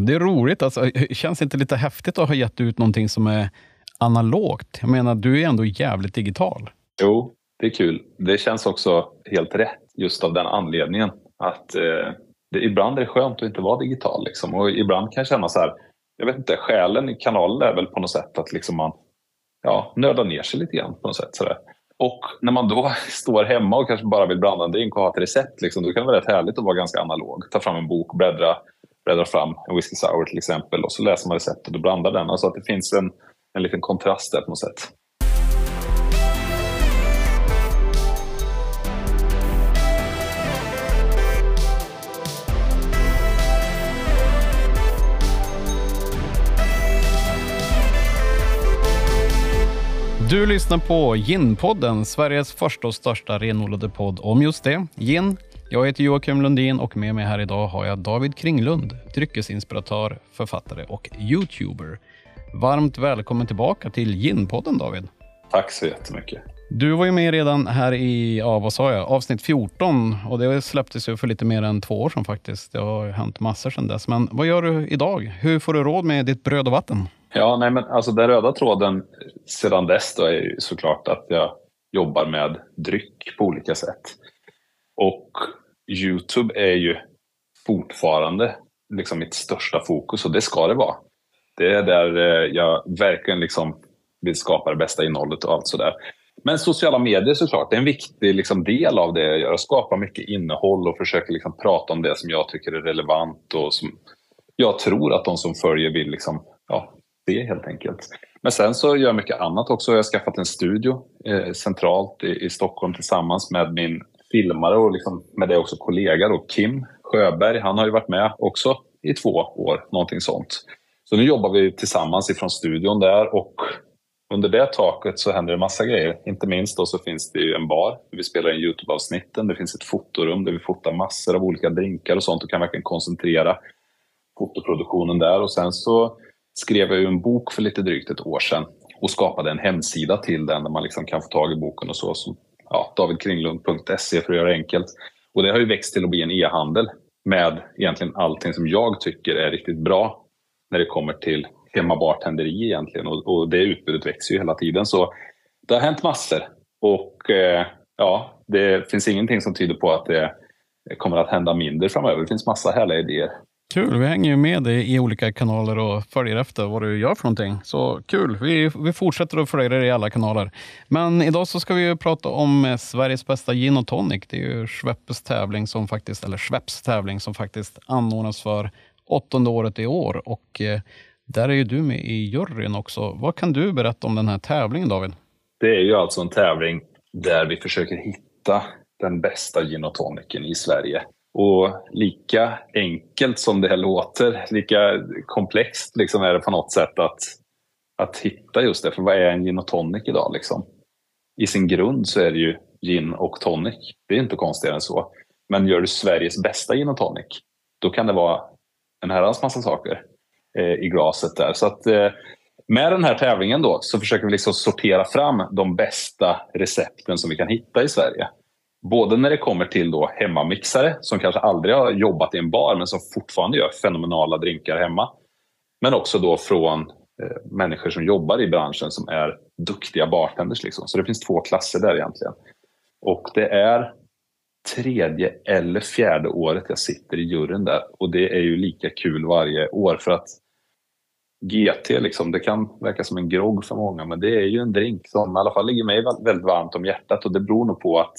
Ja, det är roligt. Alltså, eh, eh, känns det inte lite häftigt att ha gett ut någonting som är analogt? Jag menar, du är ändå jävligt digital. Jo, det är kul. Det känns också helt rätt just av den anledningen. Att eh, det, Ibland är det skönt att inte vara digital. Liksom. Och ibland kan jag känna så här, jag vet inte, själen i kanalen är väl på något sätt att liksom man ja, nördar ner sig lite grann på något sätt. Så där. Och när man då står hemma och kanske bara vill blanda en drink och ha ett recept, liksom, då kan det vara rätt härligt att vara ganska analog. Ta fram en bok, bläddra, bläddrar fram en whisky sour till exempel och så läser man receptet och blandar den. Alltså att det finns en, en liten kontrast där på något sätt. Du lyssnar på Gin-podden, Sveriges första och största renodlade podd om just det, gin. Jag heter Joakim Lundin och med mig här idag har jag David Kringlund, dryckesinspiratör, författare och youtuber. Varmt välkommen tillbaka till Gin-podden David. Tack så jättemycket. Du var ju med redan här i, ja vad sa jag, avsnitt 14 och det släpptes ju för lite mer än två år sedan faktiskt. Det har hänt massor sedan dess. Men vad gör du idag? Hur får du råd med ditt bröd och vatten? Ja, nej men alltså den röda tråden sedan dess då är såklart att jag jobbar med dryck på olika sätt. Och Youtube är ju fortfarande liksom mitt största fokus och det ska det vara. Det är där eh, jag verkligen liksom vill skapa det bästa innehållet och allt sådär. Men sociala medier såklart, det är en viktig liksom, del av det jag gör. Jag skapar mycket innehåll och försöker liksom, prata om det som jag tycker är relevant och som jag tror att de som följer vill liksom, ja, se helt enkelt. Men sen så gör jag mycket annat också. Jag har skaffat en studio eh, centralt i, i, Stockholm tillsammans med min filmare och liksom med det också kollega då, Kim Sjöberg. Han har ju varit med också i två år, någonting sånt. Så nu jobbar vi tillsammans ifrån studion där och under det taket så händer det massa grejer. Inte minst då så finns det ju en bar där vi spelar in Youtube-avsnitten. Det finns ett fotorum där vi fotar massor av olika drinkar och sånt och kan verkligen koncentrera fotoproduktionen där. Och sen så skrev jag ju en bok för lite drygt ett år sedan och skapade en hemsida till den där man liksom kan få tag i boken och så. Som, ja, davidkringlund.se för att göra det enkelt. Och det har ju växt till att bli en e-handel med egentligen allting som jag tycker är riktigt bra när det kommer till hemmabartenderi egentligen. Och, och det utbudet växer ju hela tiden. Så det har hänt massor. Och eh, ja, det finns ingenting som tyder på att det kommer att hända mindre framöver. Det finns massa härliga idéer. Kul, vi hänger ju med dig i olika kanaler och följer efter vad du gör för någonting. Så kul, vi, vi fortsätter att följa dig i alla kanaler. Men idag så ska vi prata om eh, Sveriges bästa gin och tonic. Det är ju Schweppes tävling som faktiskt, eller Schweppes tävling som faktiskt anordnas för åttonde året i år. Och eh, där är ju du med i juryn också. Vad kan du berätta om den här tävlingen David? Det är ju alltså en tävling där vi försöker hitta den bästa gin och tonicen i Sverige. Och lika enkelt som det låter, lika komplext liksom är det på något sätt att, att hitta just det. För vad är en gin och tonic idag? Liksom? I sin grund så är det ju gin och tonic. Det är inte konstigare än så. Men gör du Sveriges bästa gin och tonic, då kan det vara en herrans massa saker eh, i glaset där. Så att eh, med den här tävlingen då så försöker vi liksom sortera fram de bästa recepten som vi kan hitta i Sverige. Både när det kommer till då hemmamixare som kanske aldrig har jobbat i en bar men som fortfarande gör fenomenala drinkar hemma. Men också då från eh, människor som jobbar i branschen som är duktiga bartenders. Liksom. Så det finns två klasser där egentligen. Och det är tredje eller fjärde året jag sitter i juryn där. Och det är ju lika kul varje år för att GT, liksom, det kan verka som en grogg för många men det är ju en drink som i alla fall ligger mig väldigt varmt om hjärtat och det beror nog på att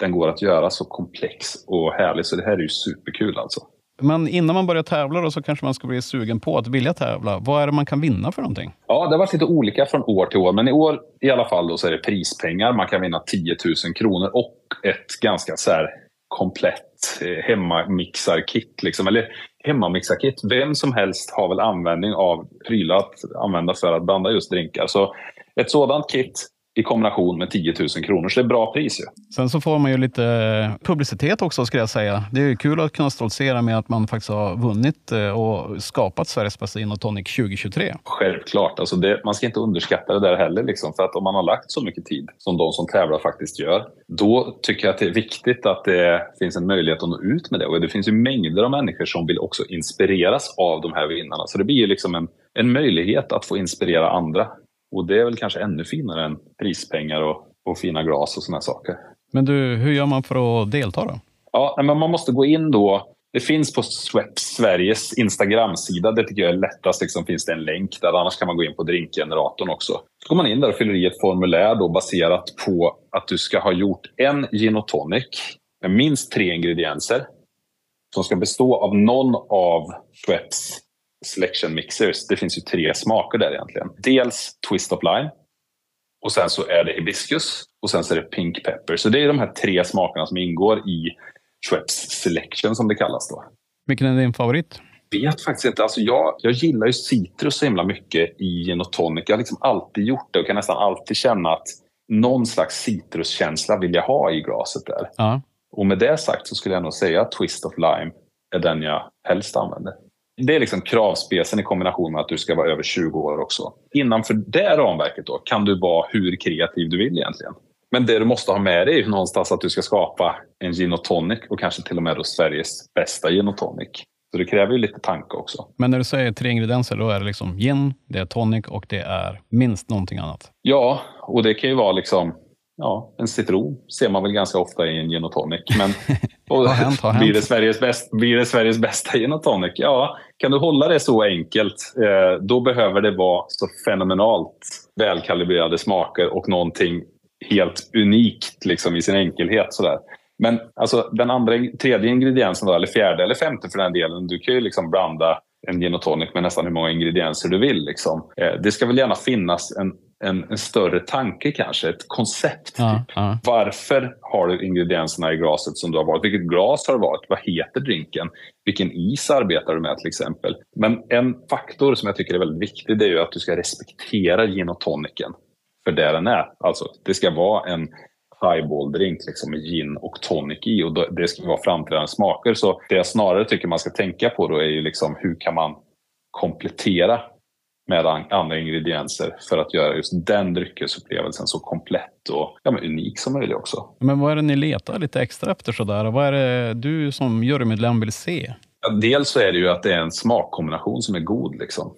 den går att göra så komplex och härlig. Så det här är ju superkul alltså. Men innan man börjar tävla då, så kanske man ska bli sugen på att vilja tävla. Vad är det man kan vinna för någonting? Ja, det har varit lite olika från år till år. Men i år i alla fall då, så är det prispengar. Man kan vinna 10 000 kronor och ett ganska så här komplett eh, hemmamixarkit. Liksom. Eller hemmamixarkit. Vem som helst har väl användning av prylar att använda för att blanda just drinkar. Så ett sådant kit i kombination med 10 000 kronor. Så det är bra pris ju. Sen så får man ju lite publicitet också skulle jag säga. Det är ju kul att kunna stoltsera med att man faktiskt har vunnit eh, och skapat Sveriges bästa gin och tonic 2023. Självklart. Alltså det, man ska inte underskatta det där heller. Liksom, för att om man har lagt så mycket tid som de som tävlar faktiskt gör, då tycker jag att det är viktigt att det finns en möjlighet att nå ut med det. Och det finns ju mängder av människor som vill också inspireras av de här vinnarna. Så det blir ju liksom en, en möjlighet att få inspirera andra. Och det är väl kanske ännu finare än prispengar och, och fina glas och sådana saker. Men du, hur gör man för att delta då? Ja, men man måste gå in då. Det finns på Sweps Sveriges Instagram-sida. Det tycker jag är lättast. Liksom finns det en länk där. Annars kan man gå in på drinkgeneratorn också. Så går man in där och fyller i ett formulär då baserat på att du ska ha gjort en gin och tonic med minst tre ingredienser som ska bestå av någon av Schweppes selection mixers. Det finns ju tre smaker där egentligen. Dels twist of lime. Och sen så är det hibiscus. Och sen så är det pink pepper. Så det är de här tre smakerna som ingår i Schweppes selection som det kallas då. Vilken är din favorit? vet faktiskt inte. Alltså jag, jag gillar ju citrus så himla mycket i gin och tonic. Jag har liksom alltid gjort det och kan nästan alltid känna att någon slags citruskänsla vill jag ha i glaset där. Ja. Och med det sagt så skulle jag nog säga att Twist of Lime är den jag helst använder. Det är liksom kravspecen i kombination med att du ska vara över 20 år också. Innanför det ramverket då kan du vara hur kreativ du vill egentligen. Men det du måste ha med dig är någonstans att du ska skapa en gin och tonic och kanske till och med då Sveriges bästa gin och tonic. Så det kräver ju lite tanke också. Men när du säger tre ingredienser, då är det liksom gin, det är tonic och det är minst någonting annat? Ja, och det kan ju vara liksom ja, en citron ser man väl ganska ofta i en gin och tonic. Men och, hänt. Blir, det Sveriges bäst, blir det Sveriges bästa gin och tonic? Ja, kan du hålla det så enkelt, eh, då behöver det vara så fenomenalt välkalibrerade smaker och någonting helt unikt liksom, i sin enkelhet. Sådär. Men alltså, den andra, tredje ingrediensen, då, eller fjärde eller femte för den delen, du kan ju liksom blanda en gin och tonic med nästan hur många ingredienser du vill. Liksom. Eh, det ska väl gärna finnas en, en, en, större tanke kanske, ett koncept. Ja, typ. ja. Varför har du ingredienserna i glaset som du har valt? Vilket glas har du valt? Vad heter drinken? Vilken is arbetar du med till exempel? Men en faktor som jag tycker är väldigt viktig det är ju att du ska respektera gin och tonicen för det den är. Alltså, det ska vara en highball-drink liksom, med gin och tonic i och det ska vara framträdande smaker. Så det jag snarare tycker man ska tänka på då är ju liksom hur kan man komplettera med andra ingredienser för att göra just den dryckesupplevelsen så komplett och ja, men unik som möjligt också. Men vad är det ni letar lite extra efter sådär? Vad är det du som jurymedlem vill se? Ja, dels så är det ju att det är en smakkombination som är god. Liksom.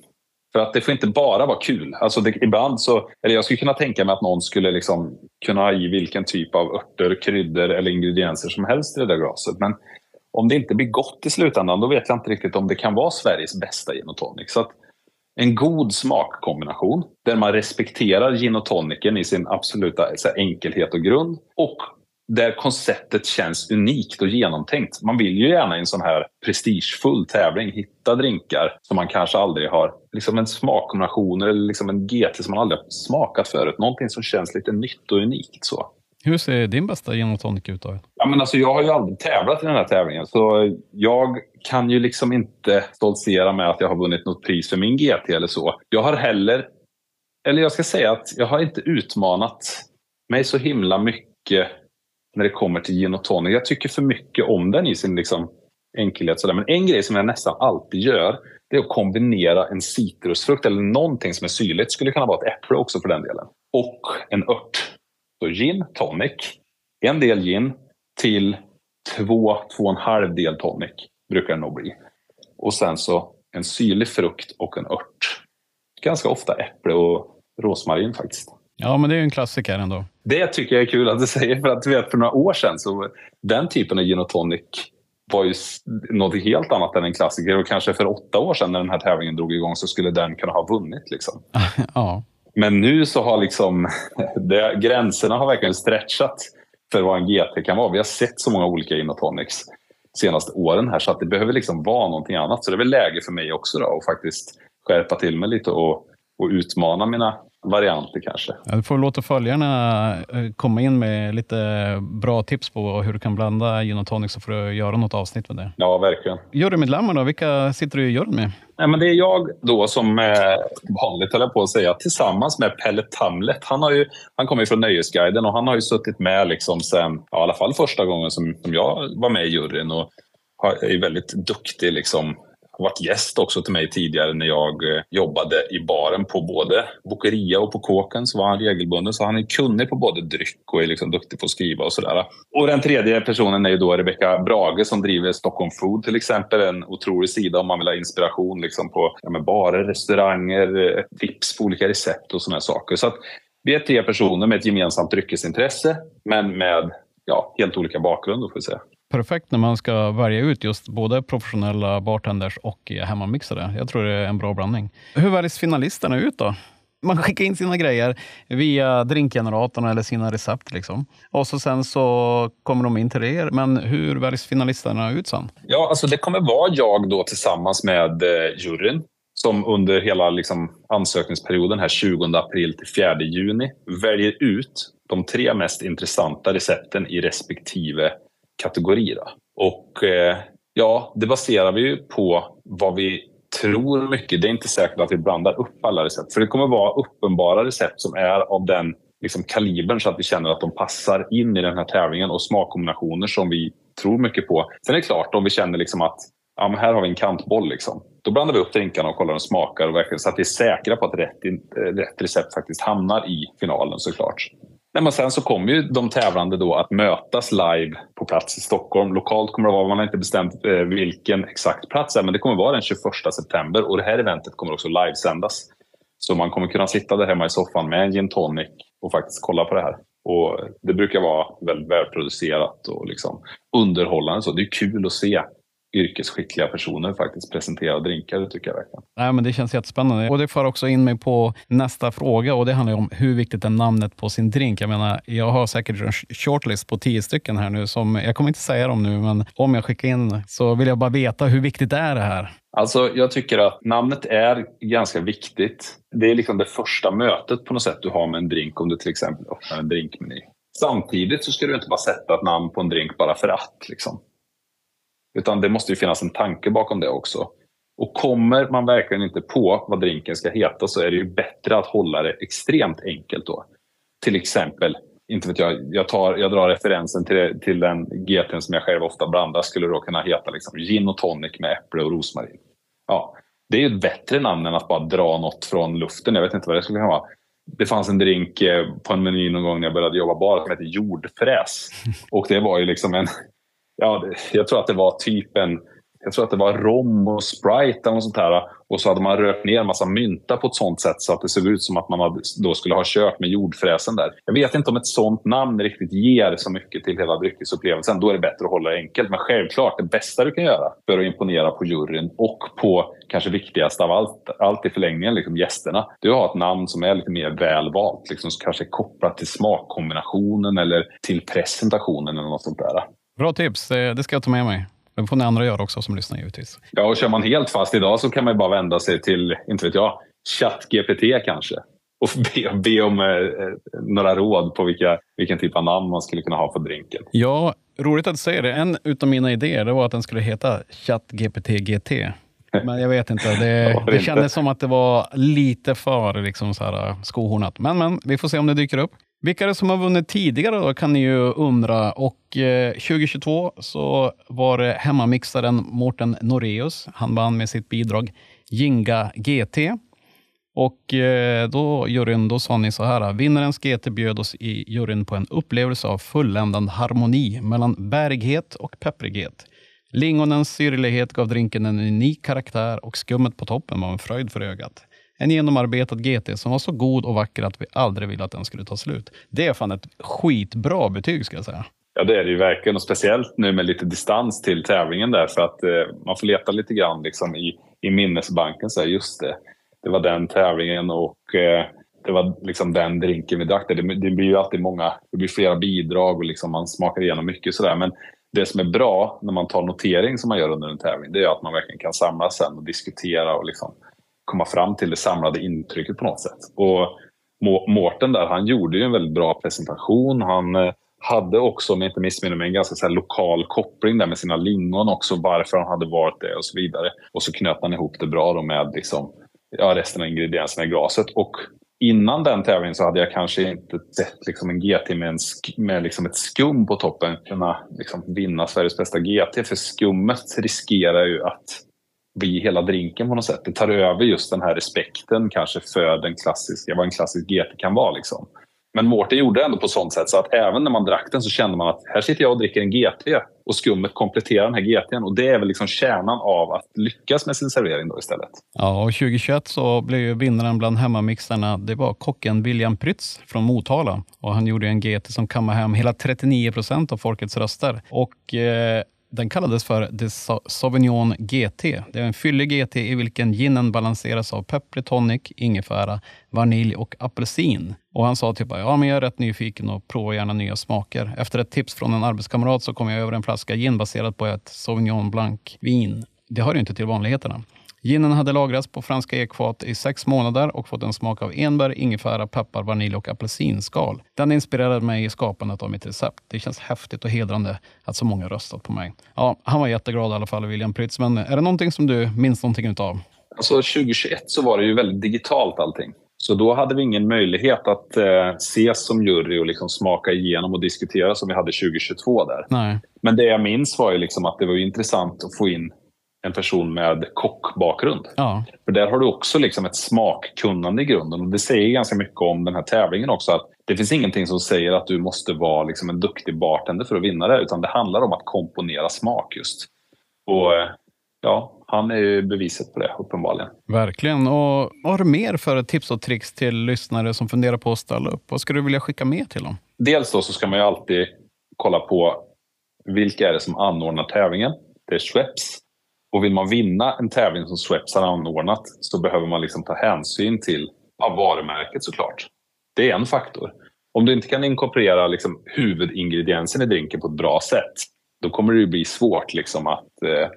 För att det får inte bara vara kul. Alltså det, ibland så, eller jag skulle kunna tänka mig att någon skulle liksom kunna ha i vilken typ av örter, kryddor eller ingredienser som helst i det där glaset. Men om det inte blir gott i slutändan, då vet jag inte riktigt om det kan vara Sveriges bästa gin och tonic. Så att en god smakkombination där man respekterar gin och tonicen i sin absoluta enkelhet och grund och där konceptet känns unikt och genomtänkt. Man vill ju gärna i en sån här prestigefull tävling hitta drinkar som man kanske aldrig har, liksom en smakkombination eller liksom en GT som man aldrig har smakat förut. Någonting som känns lite nytt och unikt. så. Hur ser din bästa gin och tonic ut? Då? Ja, men alltså, jag har ju aldrig tävlat i den här tävlingen så jag kan ju liksom inte stoltsera med att jag har vunnit något pris för min GT eller så. Jag har heller, eller jag ska säga att jag har inte utmanat mig så himla mycket när det kommer till gin och tonic. Jag tycker för mycket om den i sin liksom, enkelhet. Sådär. Men en grej som jag nästan alltid gör det är att kombinera en citrusfrukt eller någonting som är syrligt. skulle kunna vara ett äpple också för den delen. Och en ört. Så gin, tonic, en del gin till två, två och en halv del tonic brukar det nog bli. Och sen så en syrlig frukt och en ört. Ganska ofta äpple och rosmarin faktiskt. Ja, men det är ju en klassiker ändå. Det tycker jag är kul att du säger, för att du vet för några år sedan så den typen av gin och tonic var ju något helt annat än en klassiker och kanske för åtta år sedan när den här tävlingen drog igång så skulle den kunna ha vunnit. Liksom. ja. Men nu så har liksom det, gränserna har verkligen stretchat för vad en GT kan vara. Vi har sett så många olika Inotonics senaste åren här så att det behöver liksom vara någonting annat. Så det är väl läge för mig också då att faktiskt skärpa till mig lite och, och utmana mina varianter kanske. Ja, du får låta följarna eh, komma in med lite bra tips på hur du kan blanda gin och tonic så får du göra något avsnitt med det. Ja, verkligen. Jurymedlemmar då, vilka sitter du i juryn med? Nej, men det är jag då som eh, vanligt, höll jag på att säga, tillsammans med Pelle Tamlet. Han, har ju, han kommer ju från Nöjesguiden och han har ju suttit med liksom sen, ja, i alla fall första gången som, som jag var med i juryn och är väldigt duktig liksom, har varit gäst också till mig tidigare när jag eh, jobbade i baren på både Bokeria och på Kåken. Så var han regelbunden. Så han är kunnig på både dryck och är liksom duktig på att skriva och sådär. Och den tredje personen är ju då Rebecka Brage som driver Stockholm Food till exempel. En otrolig sida om man vill ha inspiration liksom på ja, barer, restauranger, eh, tips på olika recept och sådana saker. Så att vi är tre personer med ett gemensamt dryckesintresse men med ja, helt olika bakgrund. Får vi säga perfekt när man ska välja ut just både professionella bartenders och hemmamixare. Jag tror det är en bra blandning. Hur väljs finalisterna ut då? Man skickar in sina grejer via drinkgeneratorn eller sina recept. Liksom. Och så sen så kommer de in till er. Men hur väljs finalisterna ut sen? Ja, alltså det kommer vara jag då tillsammans med eh, juryn som under hela liksom, ansökningsperioden här 20 april till 4 juni väljer ut de tre mest intressanta recepten i respektive kategori. Då. Och eh, ja, det baserar vi ju på vad vi tror mycket. Det är inte säkert att vi blandar upp alla recept. För det kommer vara uppenbara recept som är av den liksom, kalibern så att vi känner att de passar in i den här tävlingen och smakkombinationer som vi tror mycket på. Sen är det klart, om vi känner liksom att ja, men här har vi en kantboll. Liksom. Då blandar vi upp drinkarna och kollar hur de smakar och verkligen, så att vi är säkra på att rätt, eh, rätt recept faktiskt hamnar i finalen såklart. Nej, men sen så kommer ju de tävlande då att mötas live på plats i Stockholm. Lokalt kommer det vara, man har inte bestämt eh, vilken exakt plats är, men det kommer vara den 21 september och det här eventet kommer också livesändas. Så man kommer kunna sitta där hemma i soffan med en gin tonic och faktiskt kolla på det här. Och Det brukar vara väldigt välproducerat och liksom underhållande. Så det är kul att se yrkesskickliga personer faktiskt presentera drinkar. Det tycker jag verkligen. Nej, men det känns jättespännande. Och det för också in mig på nästa fråga och det handlar om hur viktigt är namnet på sin drink? Jag menar, jag har säkert en shortlist på tio stycken här nu. Som, jag kommer inte säga dem nu, men om jag skickar in så vill jag bara veta hur viktigt är det här? Alltså, jag tycker att namnet är ganska viktigt. Det är liksom det första mötet på något sätt du har med en drink om du till exempel öppnar en drinkmeny. Samtidigt så ska du inte bara sätta ett namn på en drink bara för att. Liksom. Utan det måste ju finnas en tanke bakom det också. Och kommer man verkligen inte på vad drinken ska heta så är det ju bättre att hålla det extremt enkelt då. Till exempel, inte vet jag, jag, tar, jag drar referensen till, till den GTn som jag själv ofta blandar, skulle då kunna heta liksom gin och tonic med äpple och rosmarin. Ja, det är ju ett bättre namn än att bara dra något från luften. Jag vet inte vad det skulle kunna vara. Det fanns en drink eh, på en meny någon gång när jag började jobba bar som hette jordfräs. Och det var ju liksom en, ja, jag tror att det var typ en jag tror att det var rom och Sprite eller något sånt här. Och så hade man rört ner en massa mynta på ett sånt sätt så att det såg ut som att man då skulle ha kört med jordfräsen där. Jag vet inte om ett sånt namn riktigt ger så mycket till hela dryckesupplevelsen. Då är det bättre att hålla det enkelt. Men självklart, det bästa du kan göra för att imponera på juryn och på, kanske viktigast av allt, allt i förlängningen, liksom gästerna. Du har ett namn som är lite mer välvalt. Liksom, som kanske är kopplat till smakkombinationen eller till presentationen eller något sånt där. Bra tips, det ska jag ta med mig. Det får ni andra göra också som lyssnar givetvis. Ja, och kör man helt fast idag så kan man bara vända sig till, inte vet jag, ChatGPT kanske. Och be, be om eh, några råd på vilka, vilken typ av namn man skulle kunna ha för drinken. Ja, roligt att du säger det. En av mina idéer var att den skulle heta ChatGPT GT. Men jag vet inte. Det, det kändes som att det var lite för liksom så här, skohornat. Men, men vi får se om det dyker upp. Vilka är det som har vunnit tidigare då, kan ni ju undra. Och eh, 2022 så var det hemmamixaren Mårten Noreus. Han vann med sitt bidrag Ginga GT. Och eh, då, juryn, då sa ni så här. Vinnarens GT bjöd oss i juryn på en upplevelse av fulländad harmoni mellan bärighet och pepprighet. Lingonens syrlighet gav drinken en unik karaktär och skummet på toppen var en fröjd för ögat. En genomarbetad GT som var så god och vacker att vi aldrig ville att den skulle ta slut. Det är fan ett skitbra betyg ska jag säga. Ja, det är det ju verkligen. Och speciellt nu med lite distans till tävlingen där för att eh, man får leta lite grann liksom i, i minnesbanken. Så här, just det, det var den tävlingen och eh, det var liksom den drinken vi drack. Det, det blir ju alltid många, det blir flera bidrag och liksom man smakar igenom mycket sådär. Men det som är bra när man tar notering som man gör under en tävling, det är att man verkligen kan samlas sen och diskutera och liksom komma fram till det samlade intrycket på något sätt. Och Mårten där, han gjorde ju en väldigt bra presentation. Han eh, hade också, om jag inte missminner mig, en ganska så lokal koppling där med sina lingon också, varför han hade varit det och så vidare. Och så knöt han ihop det bra då med liksom, ja, resten av ingredienserna i glaset. Och innan den tävlingen så hade jag kanske inte sett liksom en GT med, en med liksom ett skum på toppen kunna liksom vinna Sveriges bästa GT. För skummet riskerar ju att bli hela drinken på något sätt. Det tar över just den här respekten kanske för den klassiska, vad en klassisk GT kan vara. Liksom. Men Mårten gjorde det ändå på sånt sätt så att även när man drack den så kände man att här sitter jag och dricker en GT och skummet kompletterar den här GTn och det är väl liksom kärnan av att lyckas med sin servering då istället. Ja, och 2021 så blev vinnaren bland hemmamixarna, det var kocken William Prytz från Motala och han gjorde en GT som kammade hem hela 39 procent av folkets röster. Och eh, den kallades för The Sauvignon GT. Det är en fyllig GT i vilken ginen balanseras av pepprig tonic, ingefära, vanilj och apelsin. Och han sa typ ja men jag är rätt nyfiken och provar gärna nya smaker. Efter ett tips från en arbetskamrat så kom jag över en flaska gin baserad på ett Sauvignon Blanc-vin. Det hör ju inte till vanligheterna. Ginen hade lagrats på franska ekfat i sex månader och fått en smak av enbär, ingefära, peppar, vanilj och apelsinskal. Den inspirerade mig i skapandet av mitt recept. Det känns häftigt och hedrande att så många röstat på mig. Ja, han var jätteglad i alla fall, William Prytz. Men är det någonting som du minns någonting utav? Alltså 2021 så var det ju väldigt digitalt allting. Så då hade vi ingen möjlighet att eh, ses som jury och liksom smaka igenom och diskutera som vi hade 2022 där. Nej. Men det jag minns var ju liksom att det var intressant att få in en person med kockbakgrund. Ja. För där har du också liksom ett smakkunnande i grunden. Och det säger ganska mycket om den här tävlingen också. att Det finns ingenting som säger att du måste vara liksom en duktig bartender för att vinna det. Utan det handlar om att komponera smak just. Och eh, ja, han är ju beviset på det uppenbarligen. Verkligen. Och vad har du mer för tips och tricks till lyssnare som funderar på att ställa upp? Vad skulle du vilja skicka med till dem? Dels då så ska man ju alltid kolla på vilka är det som anordnar tävlingen. Det är Schweppes och vill man vinna en tävling som Schweppes har anordnat så behöver man liksom ta hänsyn till ja, varumärket såklart. Det är en faktor. Om du inte kan inkorporera liksom, huvudingrediensen i drinken på ett bra sätt, då kommer det bli svårt liksom, att eh,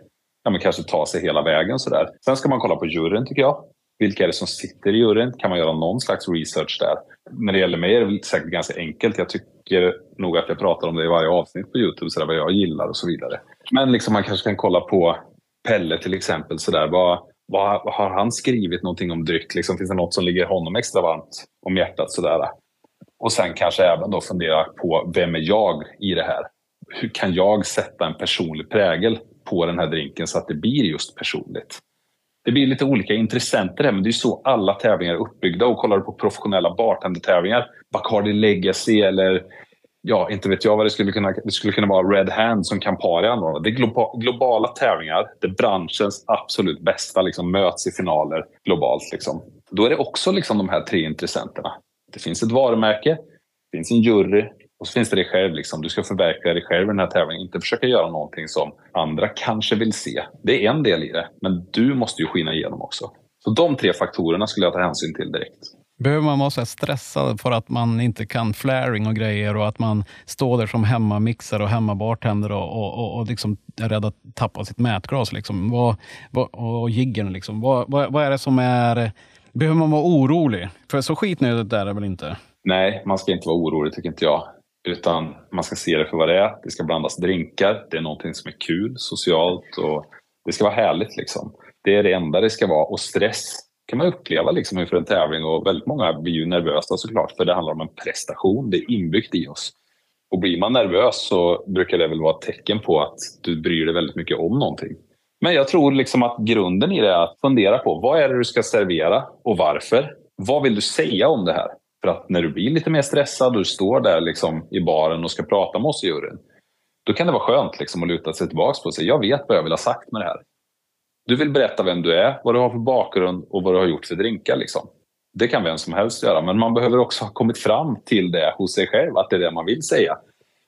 ja, men kanske ta sig hela vägen. Sådär. Sen ska man kolla på juryn tycker jag. Vilka är det som sitter i juryn? Kan man göra någon slags research där? När det gäller mig är det säkert ganska enkelt. Jag tycker nog att jag pratar om det i varje avsnitt på Youtube, så där, vad jag gillar och så vidare. Men liksom man kanske kan kolla på Pelle till exempel. Så där, vad, vad, har han skrivit någonting om dryck? Liksom, finns det något som ligger honom extra varmt om hjärtat? Sådär. Och sen kanske även då fundera på vem är jag i det här? Hur kan jag sätta en personlig prägel på den här drinken så att det blir just personligt? Det blir lite olika intressenter här, men det är så alla tävlingar är uppbyggda. Och kollar du på professionella bartendertävlingar, Bacardi Legacy eller ja, inte vet jag vad det skulle kunna Det skulle kunna vara Red Hand som Campari anordnar. Det är globa, globala tävlingar där branschens absolut bästa liksom möts i finaler globalt. Liksom. Då är det också liksom de här tre intressenterna. Det finns ett varumärke, det finns en jury och så finns det dig själv. Liksom. Du ska förverkliga dig själv i den här tävlingen. Inte försöka göra någonting som andra kanske vill se. Det är en del i det, men du måste ju skina igenom också. Så de tre faktorerna skulle jag ta hänsyn till direkt. Behöver man vara så stressad för att man inte kan flaring och grejer och att man står där som hemmamixare och hemmabartender och, och, och, och liksom är rädd att tappa sitt mätglas? Liksom. Vad, vad, och jiggen, liksom. vad, vad, vad är det som är... Behöver man vara orolig? För så skitnödigt är det väl inte? Nej, man ska inte vara orolig tycker inte jag. Utan man ska se det för vad det är. Det ska blandas drinkar. Det är någonting som är kul, socialt och det ska vara härligt. Liksom. Det är det enda det ska vara. Och stress kan man uppleva liksom inför en tävling och väldigt många blir ju nervösa såklart för det handlar om en prestation. Det är inbyggt i oss. Och blir man nervös så brukar det väl vara ett tecken på att du bryr dig väldigt mycket om någonting. Men jag tror liksom att grunden i det är att fundera på vad är det du ska servera och varför? Vad vill du säga om det här? För att när du blir lite mer stressad och du står där liksom i baren och ska prata med oss i juryn, då kan det vara skönt liksom att luta sig tillbaka på sig. Jag vet vad jag vill ha sagt med det här. Du vill berätta vem du är, vad du har för bakgrund och vad du har gjort för drinkar. Liksom. Det kan vem som helst göra, men man behöver också ha kommit fram till det hos sig själv, att det är det man vill säga.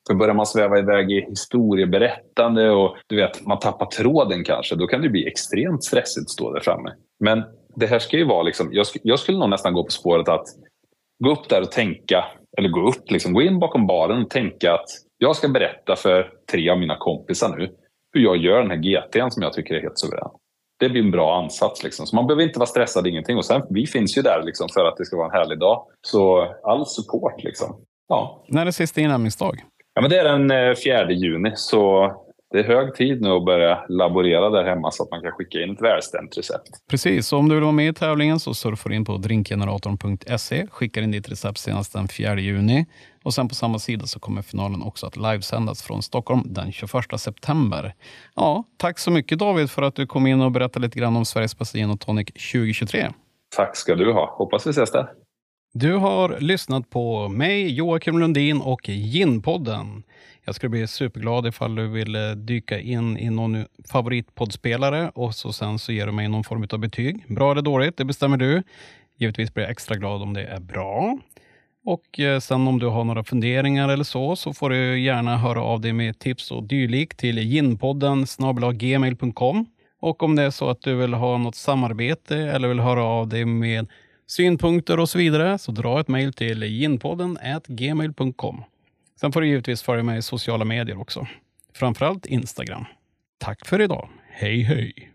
För börjar man sväva iväg i historieberättande och du vet, man tappar tråden kanske, då kan det bli extremt stressigt att stå där framme. Men det här ska ju vara liksom, jag, sk jag skulle nog nästan gå på spåret att gå upp där och tänka, eller gå upp, liksom, gå in bakom baren och tänka att jag ska berätta för tre av mina kompisar nu hur jag gör den här GTn som jag tycker är helt suverän. Det blir en bra ansats. Liksom. Så man behöver inte vara stressad, ingenting. Och sen, vi finns ju där liksom, för att det ska vara en härlig dag. Så all support. Liksom. Ja. När är sista inlämningsdag? Ja, men det är den 4 eh, juni, så det är hög tid nu att börja laborera där hemma så att man kan skicka in ett välstämt recept. Precis, om du vill vara med i tävlingen så surfar du in på drinkgeneratorn.se, skickar in ditt recept senast den 4 juni och sen på samma sida så kommer finalen också att livesändas från Stockholm den 21 september. Ja, tack så mycket David för att du kom in och berättade lite grann om Sveriges bästa gin och tonic 2023. Tack ska du ha. Hoppas vi ses där. Du har lyssnat på mig, Joakim Lundin och Ginpodden. Jag skulle bli superglad ifall du vill eh, dyka in i någon favoritpoddspelare och så sen så ger du mig någon form av betyg. Bra eller dåligt, det bestämmer du. Givetvis blir jag extra glad om det är bra. Och eh, sen om du har några funderingar eller så, så får du gärna höra av dig med tips och dylikt till ginpodden gmail.com. Och om det är så att du vill ha något samarbete eller vill höra av dig med synpunkter och så vidare, så dra ett mejl till ginpodden gmail.com. Sen får du givetvis följa mig i sociala medier också. Framförallt Instagram. Tack för idag. Hej hej!